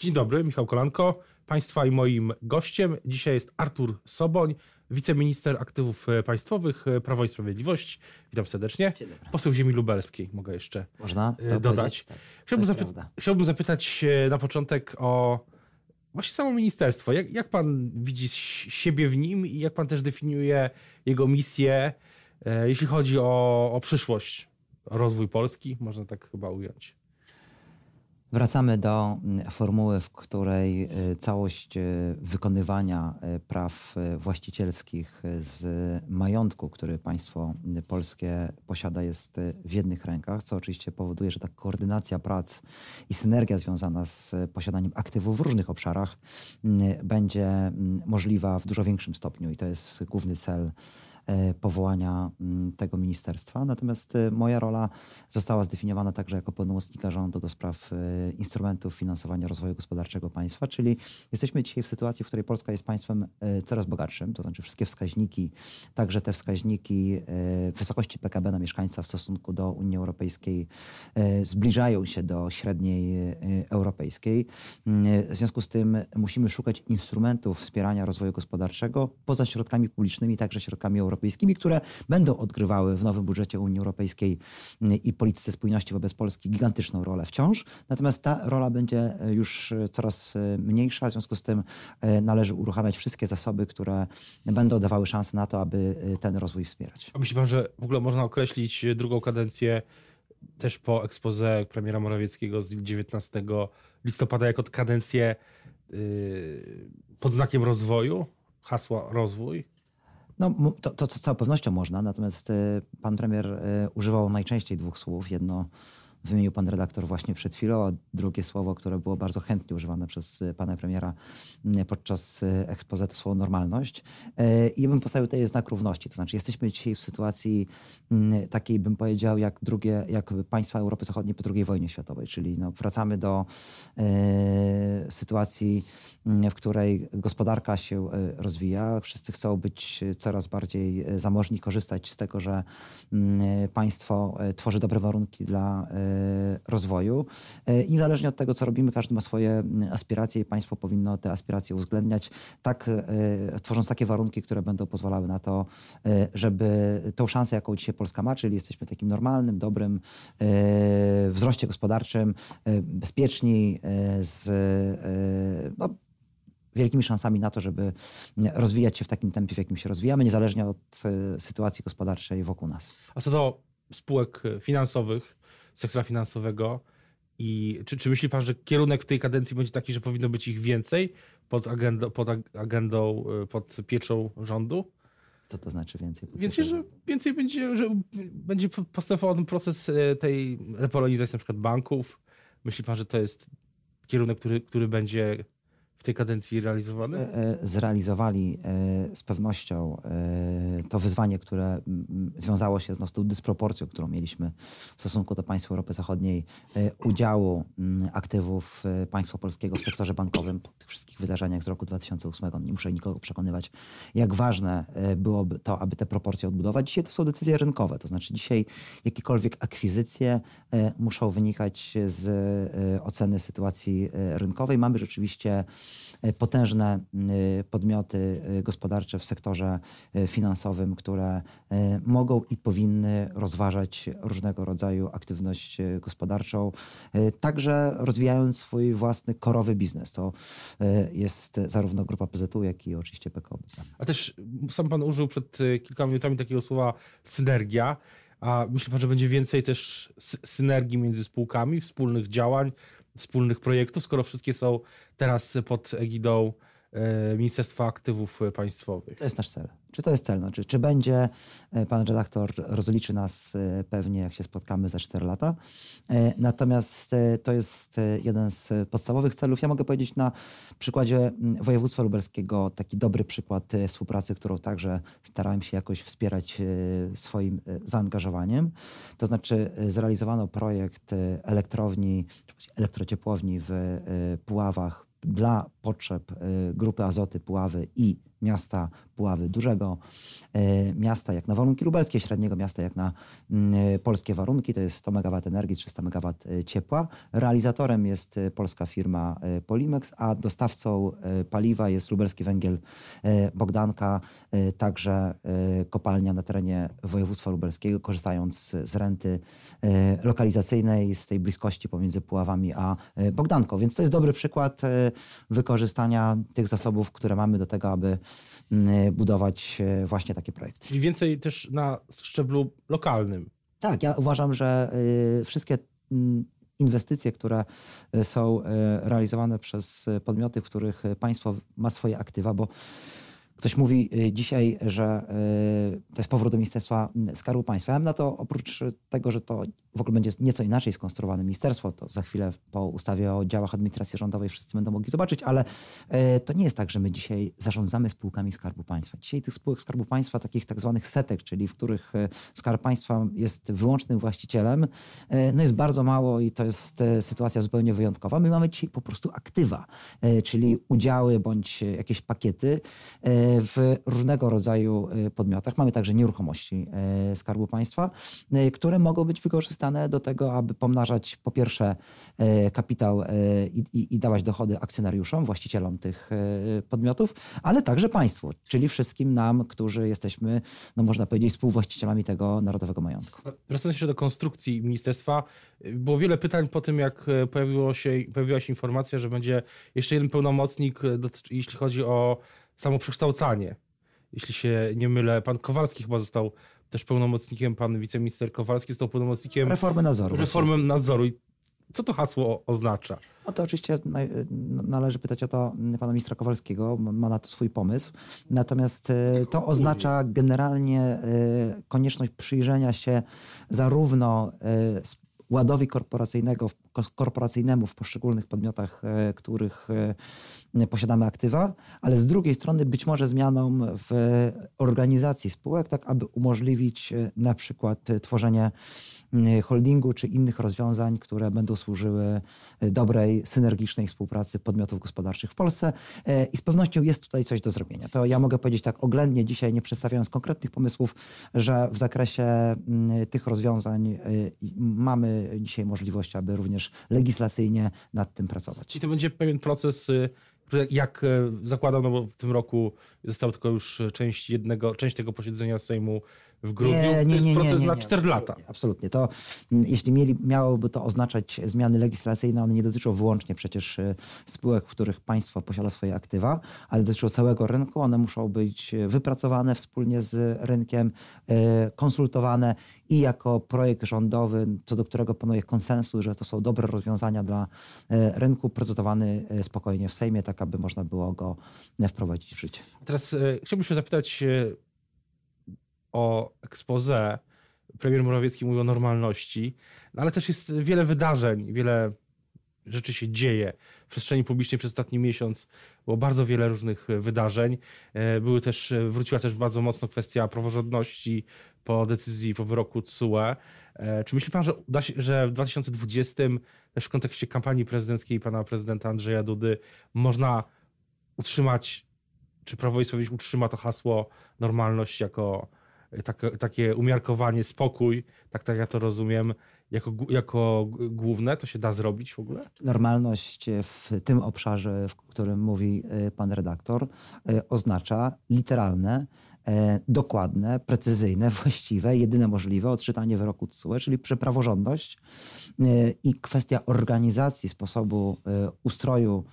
Dzień dobry, Michał Kolanko. Państwa i moim gościem dzisiaj jest Artur Soboń, wiceminister aktywów państwowych Prawo i Sprawiedliwość. Witam serdecznie. Poseł ziemi lubelskiej, mogę jeszcze Można dodać. Tak. Chciałbym, zapy- chciałbym zapytać na początek o właśnie samo ministerstwo. Jak, jak pan widzi siebie w nim i jak pan też definiuje jego misję, jeśli chodzi o, o przyszłość, rozwój Polski, można tak chyba ująć? Wracamy do mm, formuły, w której y, całość y, wykonywania y, praw właścicielskich z majątku, który państwo polskie posiada, jest w jednych rękach, co oczywiście powoduje, że ta koordynacja prac i synergia związana z posiadaniem aktywów w różnych obszarach będzie możliwa w dużo większym stopniu i to jest główny cel powołania mm, tego ministerstwa. Natomiast e, moja rola została zdefiniowana także jako pełnomocnika rządu do spraw e, instrumentów finansowania rozwoju gospodarczego państwa, czyli jesteśmy dzisiaj w sytuacji, w której Polska jest państwem coraz bogatszym, to znaczy wszystkie wskaźniki, także te wskaźniki wysokości PKB na mieszkańca w stosunku do Unii Europejskiej zbliżają się do średniej europejskiej. W związku z tym musimy szukać instrumentów wspierania rozwoju gospodarczego poza środkami publicznymi, także środkami europejskimi Europejskimi, które będą odgrywały w nowym budżecie Unii Europejskiej mm, i polityce spójności wobec Polski gigantyczną rolę wciąż. Natomiast ta rola będzie już coraz mniejsza, w związku z tym e, należy uruchamiać wszystkie zasoby, które będą dawały szansę na to, aby e, ten rozwój wspierać. A myśli pan, że w ogóle można określić drugą kadencję też po ekspoze premiera Morawieckiego z 19 listopada jako kadencję y, pod znakiem rozwoju, hasła rozwój? No, to, to z całą pewnością można, natomiast e, pan premier e, używał najczęściej dwóch słów. Jedno wymienił pan redaktor właśnie przed chwilą, a drugie słowo, które było bardzo chętnie używane przez e, pana premiera podczas ekspozycji, to słowo normalność. I ja bym postawił tutaj znak równości. To znaczy jesteśmy dzisiaj w sytuacji takiej, bym powiedział, jak drugie, jak państwa Europy Zachodniej po II wojnie światowej, czyli no, wracamy do e, sytuacji w której gospodarka się e, rozwija. Wszyscy chcą być coraz bardziej e, zamożni, korzystać z tego, że państwo e, tworzy dobre warunki dla rozwoju. I niezależnie od tego, co robimy, każdy ma swoje mm, aspiracje i państwo powinno te aspiracje uwzględniać, tak tworząc takie warunki, które będą pozwalały na to, żeby tą szansę, jaką dzisiaj Polska ma, czyli jesteśmy takim normalnym, dobrym wzroście gospodarczym, bezpieczni, z no, wielkimi szansami na to, żeby rozwijać się w takim tempie, w jakim się rozwijamy, niezależnie od e, sytuacji gospodarczej wokół nas. A co do spółek finansowych, sektora finansowego, i czy, czy myśli pan, że kierunek w tej kadencji będzie taki, że powinno być ich więcej pod agendą, pod, agendą, e, pod pieczą rządu? Co to znaczy więcej? Więcej, że więcej będzie, że będzie postępował proces e, tej repolonizacji na przykład banków. Myśli pan, że to jest kierunek, który, który będzie w tej kadencji realizowany? E, e, zrealizowali e, z pewnością to wyzwanie, które związało się z tą dysproporcją, którą mieliśmy w stosunku do państw Europy Zachodniej, udziału aktywów państwa polskiego w sektorze bankowym po tych wszystkich wydarzeniach z roku 2008. Nie muszę nikogo przekonywać, jak ważne byłoby to, aby te proporcje odbudować. Dzisiaj to są decyzje rynkowe, to znaczy dzisiaj jakiekolwiek akwizycje muszą wynikać z oceny sytuacji rynkowej. Mamy rzeczywiście potężne e, podmioty e, gospodarcze w sektorze finansowym, które mogą i powinny rozważać różnego rodzaju aktywność gospodarczą, także rozwijając swój własny korowy biznes. To jest zarówno grupa PZU, jak i oczywiście PKO. A też sam pan użył przed kilkoma minutami takiego słowa synergia. A myśli pan, że będzie więcej też synergii między spółkami, wspólnych działań, wspólnych projektów, skoro wszystkie są teraz pod egidą Ministerstwa Aktywów Państwowych. To jest nasz cel. Czy to jest cel? Znaczy, czy będzie, e, pan redaktor rozliczy nas e, pewnie, jak się spotkamy za 4 lata. Natomiast to jest jeden z podstawowych celów. Ja mogę powiedzieć na przykładzie województwa lubelskiego taki dobry przykład współpracy, którą także starałem się jakoś wspierać swoim zaangażowaniem. To znaczy zrealizowano projekt elektrowni, elektrociepłowni w Puławach dla potrzeb Grupy Azoty Puławy i miasta Puławy, dużego e, miasta jak na warunki lubelskie, średniego miasta jak na mm, e, polskie warunki. To jest 100 MW energii, 300 MW ciepła. Realizatorem jest polska firma Polimex, a dostawcą paliwa jest lubelski węgiel Bogdanka, także kopalnia na terenie województwa lubelskiego, korzystając z renty lokalizacyjnej, z tej bliskości pomiędzy Puławami a Bogdanką. Więc to jest dobry przykład wykorzystania tych zasobów, które mamy do tego, aby mm, budować e, właśnie takie projekty. Czyli więcej też na szczeblu lokalnym. Tak, ja uważam, że e, wszystkie mm, inwestycje, które e, są realizowane przez podmioty, w których państwo ma swoje aktywa, bo Ktoś mówi y, dzisiaj, że y, to jest powrót do Ministerstwa Skarbu Państwa. Ja bym na to oprócz tego, że to w ogóle będzie nieco inaczej skonstruowane ministerstwo, to za chwilę po ustawie o działach administracji rządowej wszyscy będą mogli zobaczyć, ale y, to nie jest tak, że my dzisiaj zarządzamy spółkami Skarbu Państwa. Dzisiaj tych spółek Skarbu Państwa, takich tak zwanych setek, czyli w których Skarb Państwa jest wyłącznym właścicielem, no jest bardzo mało i to jest sytuacja zupełnie wyjątkowa. My mamy dzisiaj po prostu aktywa, czyli udziały bądź jakieś pakiety w różnego rodzaju y, podmiotach. Mamy także nieruchomości y, Skarbu Państwa, y, które mogą być wykorzystane do tego, aby pomnażać po pierwsze kapitał i, i, i dawać dochody akcjonariuszom, właścicielom tych podmiotów, ale także państwu, czyli wszystkim nam, którzy jesteśmy, no można powiedzieć, współwłaścicielami tego narodowego majątku. Wracając jeszcze do konstrukcji ministerstwa, było wiele pytań po tym, jak pojawiło się, pojawiła się informacja, że będzie jeszcze jeden pełnomocnik, jeśli chodzi o samo przekształcanie. Jeśli się nie mylę, pan Kowalski chyba został też pełnomocnikiem, pan wiceminister Kowalski został pełnomocnikiem reformy nadzoru. Reformy nadzoru. I co to hasło oznacza? No to oczywiście należy pytać o to pana ministra Kowalskiego, ma na to swój pomysł. Natomiast e, to oznacza generalnie e, konieczność przyjrzenia się zarówno e, ładowi korporacyjnego, korporacyjnemu w poszczególnych podmiotach, e, których e, posiadamy aktywa, ale z drugiej strony być może zmianom w organizacji spółek, tak aby umożliwić e, na przykład tworzenie holdingu czy innych rozwiązań, które będą służyły dobrej, synergicznej współpracy podmiotów gospodarczych w Polsce. I z pewnością jest tutaj coś do zrobienia. To ja mogę powiedzieć tak oględnie dzisiaj, nie przedstawiając konkretnych pomysłów, że w zakresie mm, tych rozwiązań mamy dzisiaj możliwość, aby również legislacyjnie nad tym pracować. Czyli to będzie pewien proces jak zakładam, no bo w tym roku została tylko już część jednego, część tego posiedzenia Sejmu w grudniu. Nie, nie, to jest proces na 4 lata. Absolutnie. To, mm, jeśli mieli, miałoby to oznaczać zmiany legislacyjne, one nie dotyczą wyłącznie przecież e, spółek, w których państwo posiada swoje aktywa, ale dotyczą całego rynku. One muszą być wypracowane wspólnie z rynkiem, e, konsultowane i jako projekt rządowy, co do którego panuje konsensus, że to są dobre rozwiązania dla rynku, procedowany spokojnie w Sejmie, tak aby można było go wprowadzić w życie. Teraz chciałbym się zapytać o expose, premier Morawiecki mówi o normalności, no ale też jest wiele wydarzeń, wiele rzeczy się dzieje w przestrzeni publicznej przez ostatni miesiąc. Było bardzo wiele różnych wydarzeń. E, były też, wróciła też bardzo mocno kwestia praworządności po decyzji, po wyroku TSUE. E, czy myśli pan, że, się, że w 2020 też w kontekście kampanii prezydenckiej pana prezydenta Andrzeja Dudy można utrzymać, czy Prawo i Sprawiedliwość utrzyma to hasło normalność jako tak, takie umiarkowanie, spokój, tak, tak ja to rozumiem, jako, jako główne, to się da zrobić w ogóle? Normalność w tym obszarze, w którym mówi y, pan redaktor, y, oznacza literalne, dokładne, precyzyjne, właściwe, jedyne możliwe odczytanie wyroku TSUE, czyli praworządność y, i kwestia organizacji, sposobu ustroju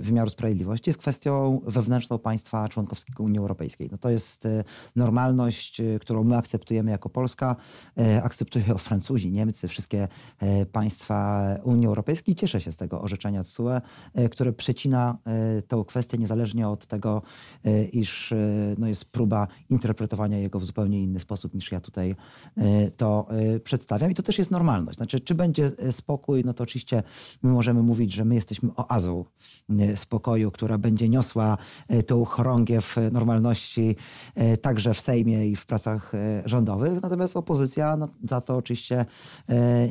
wymiaru sprawiedliwości jest kwestią wewnętrzną państwa członkowskiego Unii Europejskiej. No to jest e, normalność, e, którą my akceptujemy jako Polska, e, akceptują Francuzi, Niemcy, wszystkie państwa Unii Europejskiej. Cieszę się z tego orzeczenia TSUE, które przecina tą kwestię niezależnie od tego, iż no jest próba próba interpretowania jego w zupełnie inny sposób niż ja tutaj to przedstawiam. I to też jest normalność. Znaczy, czy będzie spokój, no to oczywiście my możemy mówić, że my jesteśmy oazą spokoju, która będzie niosła tą chorągiew normalności także w Sejmie i w pracach rządowych. Natomiast opozycja, no, za to oczywiście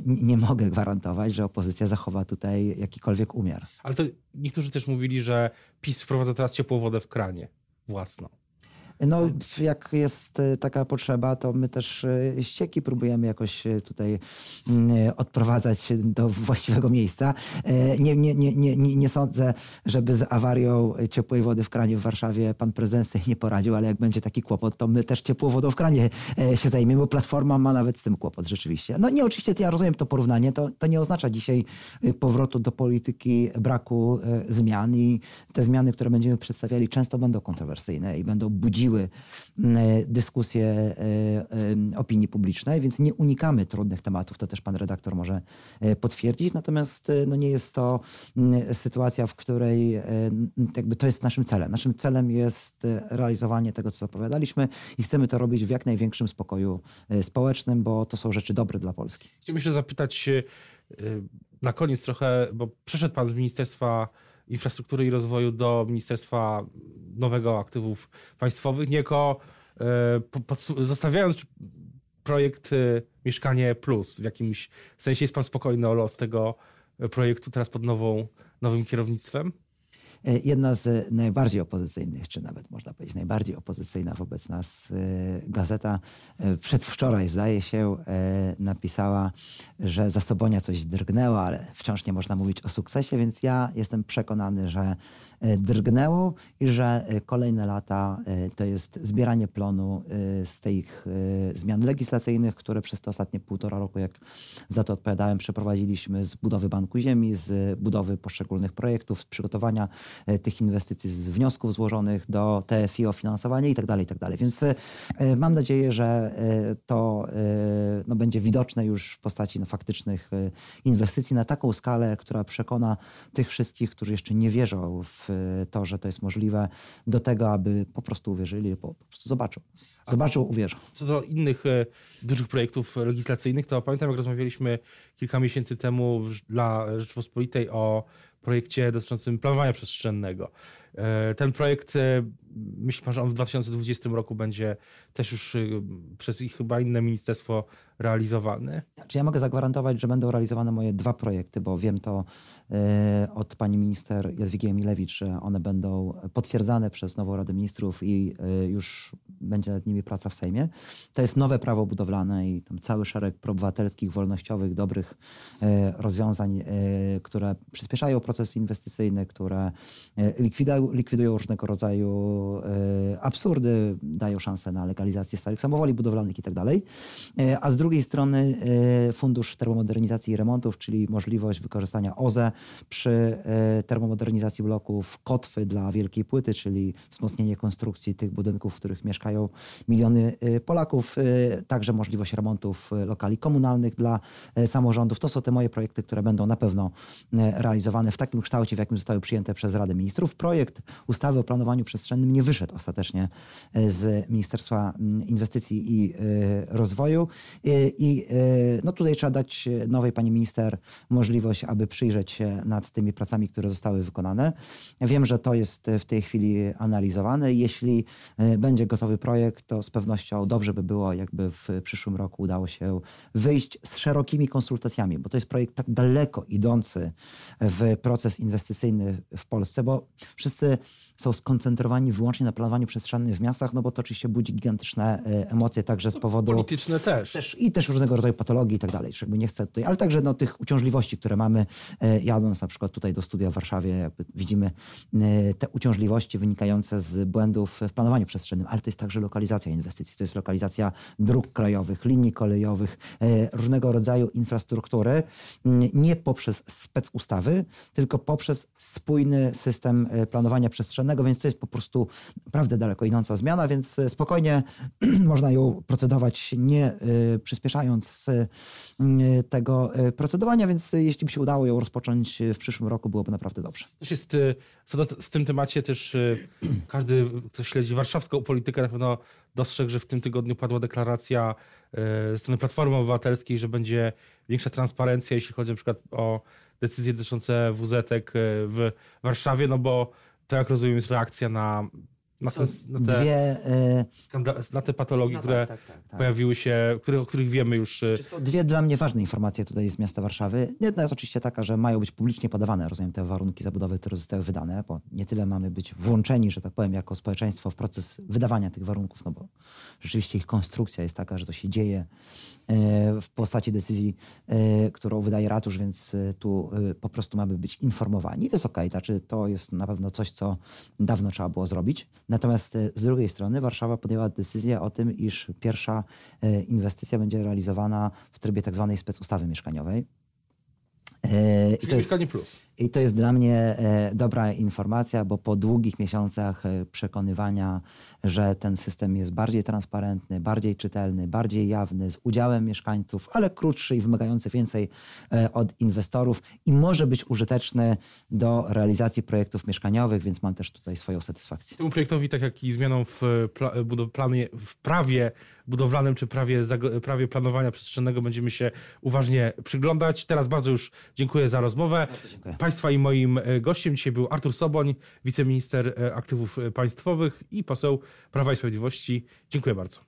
nie mogę gwarantować, że opozycja zachowa tutaj jakikolwiek umiar. Ale to niektórzy też mówili, że PiS wprowadza teraz ciepłą wodę w kranie własną. No, jak jest e, taka potrzeba, to my też e, ścieki próbujemy jakoś e, tutaj mm, odprowadzać do właściwego miejsca. Nie, nie, nie, nie, nie sądzę, żeby z awarią ciepłej wody w kranie w Warszawie pan prezydent sobie nie poradził, ale jak będzie taki kłopot, to my też ciepłą wodą w kranie się zajmiemy, bo Platforma ma nawet z tym kłopot rzeczywiście. No nie, oczywiście ja rozumiem to porównanie, to, to nie oznacza dzisiaj powrotu do polityki braku zmian i te zmiany, które będziemy przedstawiali często będą kontrowersyjne i będą budziły budziły mm, dyskusje e, e, opinii publicznej, więc nie unikamy trudnych tematów, to też pan redaktor może e, potwierdzić. Natomiast no nie jest to mm, sytuacja, w której jakby to jest naszym celem. Naszym celem jest realizowanie tego, co zapowiadaliśmy i chcemy to robić w jak największym spokoju społecznym, bo to są rzeczy dobre dla Polski. Chciałbym się zapytać na koniec trochę, bo przeszedł pan z Ministerstwa Infrastruktury i Rozwoju do Ministerstwa Nowego Aktywów Państwowych, niejako e, zostawiając projekt e, Mieszkanie Plus. W jakimś sensie jest pan spokojny o los tego projektu teraz pod nową, nowym kierownictwem? E, jedna z najbardziej opozycyjnych, czy nawet można powiedzieć najbardziej opozycyjna wobec nas e, gazeta e, przedwczoraj, zdaje się, napisała, że za Sobonia coś drgnęło, ale wciąż nie można mówić o sukcesie, więc ja jestem przekonany, że drgnęło i że kolejne lata to jest zbieranie plonu z tych zmian legislacyjnych, które przez te ostatnie półtora roku, jak za to odpowiadałem, przeprowadziliśmy z budowy Banku Ziemi, z budowy poszczególnych projektów, z przygotowania E, tych inwestycji z wniosków złożonych do TFI o finansowanie i tak dalej, i tak. Więc e, mam nadzieję, że e, to no, będzie widoczne już w postaci no, faktycznych inwestycji na taką skalę, która przekona tych wszystkich, którzy jeszcze nie wierzą w to, że to jest możliwe, do tego, aby po prostu uwierzyli, po, po prostu zobaczą. Zobaczą, uwierzą. Co do innych dużych projektów legislacyjnych, to pamiętam, jak rozmawialiśmy kilka miesięcy temu dla Rzeczpospolitej o projekcie dotyczącym planowania przestrzennego. E, ten projekt, e, myśli pan, że on w 2020 roku będzie też już e, przez ich chyba inne ministerstwo realizowany? Czy ja mogę zagwarantować, że będą realizowane moje dwa projekty, bo wiem to od pani minister Jadwigi Emilewicz, że one będą potwierdzane przez nową Radę Ministrów i już będzie nad nimi praca w Sejmie. To jest nowe prawo budowlane i tam cały szereg proobywatelskich, wolnościowych, dobrych rozwiązań, które przyspieszają proces inwestycyjny, które likwidują likwidują różnego rodzaju e, absurdy, dają szansę na legalizację starych samowoli budowlanych i tak. E, a z drugiej strony e, Fundusz Termomodernizacji i Remontów, czyli możliwość wykorzystania OZE przy termomodernizacji bloków, kotwy dla wielkiej płyty, czyli wzmocnienie konstrukcji tych budynków, w których mieszkają miliony Polaków, także możliwość remontów lokali komunalnych dla samorządów. To są te moje projekty, które będą na pewno realizowane w takim kształcie, w jakim zostały przyjęte przez Radę Ministrów. Projekt ustawy o planowaniu przestrzennym nie wyszedł ostatecznie e, z Ministerstwa mm, Inwestycji i e, Rozwoju. E, I no tutaj trzeba dać nowej pani minister możliwość, aby przyjrzeć się nad tymi pracami, które zostały wykonane. Wiem, że to jest w tej chwili analizowane. Jeśli będzie gotowy projekt, to z pewnością dobrze by było, jakby w przyszłym roku udało się wyjść z szerokimi konsultacjami, bo to jest projekt tak daleko idący w proces inwestycyjny w Polsce, bo wszyscy są skoncentrowani wyłącznie na planowaniu przestrzennym w miastach, no bo to oczywiście budzi gigantyczne e, emocje także z powodu... Polityczne też. też I też różnego rodzaju patologii i tak dalej. Jakby nie chcę tutaj, ale także no, tych uciążliwości, które mamy e, jadąc na przykład tutaj do studia w Warszawie, jakby widzimy e, te uciążliwości wynikające z błędów w planowaniu przestrzennym, ale to jest także lokalizacja inwestycji, to jest lokalizacja dróg krajowych, linii kolejowych, różnego rodzaju infrastruktury, nie poprzez specustawy, tylko poprzez spójny system planowania przestrzennego, więc to jest po prostu naprawdę daleko idąca zmiana, więc e, spokojnie można ją procedować, nie e, przyspieszając e, tego procedowania, więc jeśli by się udało ją rozpocząć w przyszłym roku, byłoby naprawdę dobrze. Też jest, w tym temacie też każdy, kto śledzi warszawską politykę, na pewno dostrzegł, że w tym tygodniu padła deklaracja ze strony Platformy Obywatelskiej, że będzie większa transparencja, jeśli chodzi na przykład o decyzje dotyczące wz w Warszawie, no bo to jak rozumiem jest reakcja na na te, na te, dwie, na te patologie, no które tak, tak, tak, tak, pojawiły się, które, o których wiemy już. Y, są dwie dla mnie ważne informacje tutaj z miasta Warszawy. Jedna jest oczywiście taka, że mają być publicznie podawane, rozumiem, te warunki zabudowy, które zostały wydane, bo nie tyle mamy być włączeni, że tak powiem, jako społeczeństwo w proces wydawania tych warunków, no bo rzeczywiście ich konstrukcja jest taka, że to się dzieje E, w postaci decyzji, e, którą wydaje ratusz, więc e, tu po prostu mamy być informowani. I to jest okej, okay, znaczy to jest na pewno coś, co dawno trzeba było zrobić. Natomiast z drugiej strony Warszawa podjęła decyzję o tym, iż pierwsza inwestycja będzie realizowana w trybie tak zwanej specustawy mieszkaniowej. Czyli I to jest, plus. I to jest dla mnie e, dobra informacja, bo po długich miesiącach e, przekonywania, że ten system jest bardziej transparentny, bardziej czytelny, bardziej jawny, z udziałem mieszkańców, ale krótszy i wymagający więcej e, od inwestorów i może być użyteczny do realizacji projektów mieszkaniowych, więc mam też tutaj swoją satysfakcję. Temu projektowi, tak jak i zmianą w, planie, w prawie budowlanym czy prawie, prawie planowania przestrzennego będziemy się uważnie przyglądać. Teraz bardzo już dziękuję za rozmowę. Dziękuję. Państwa i moim e, gościem dzisiaj był Artur Soboń, wiceminister e, aktywów państwowych i poseł Prawa i Sprawiedliwości. Dziękuję bardzo.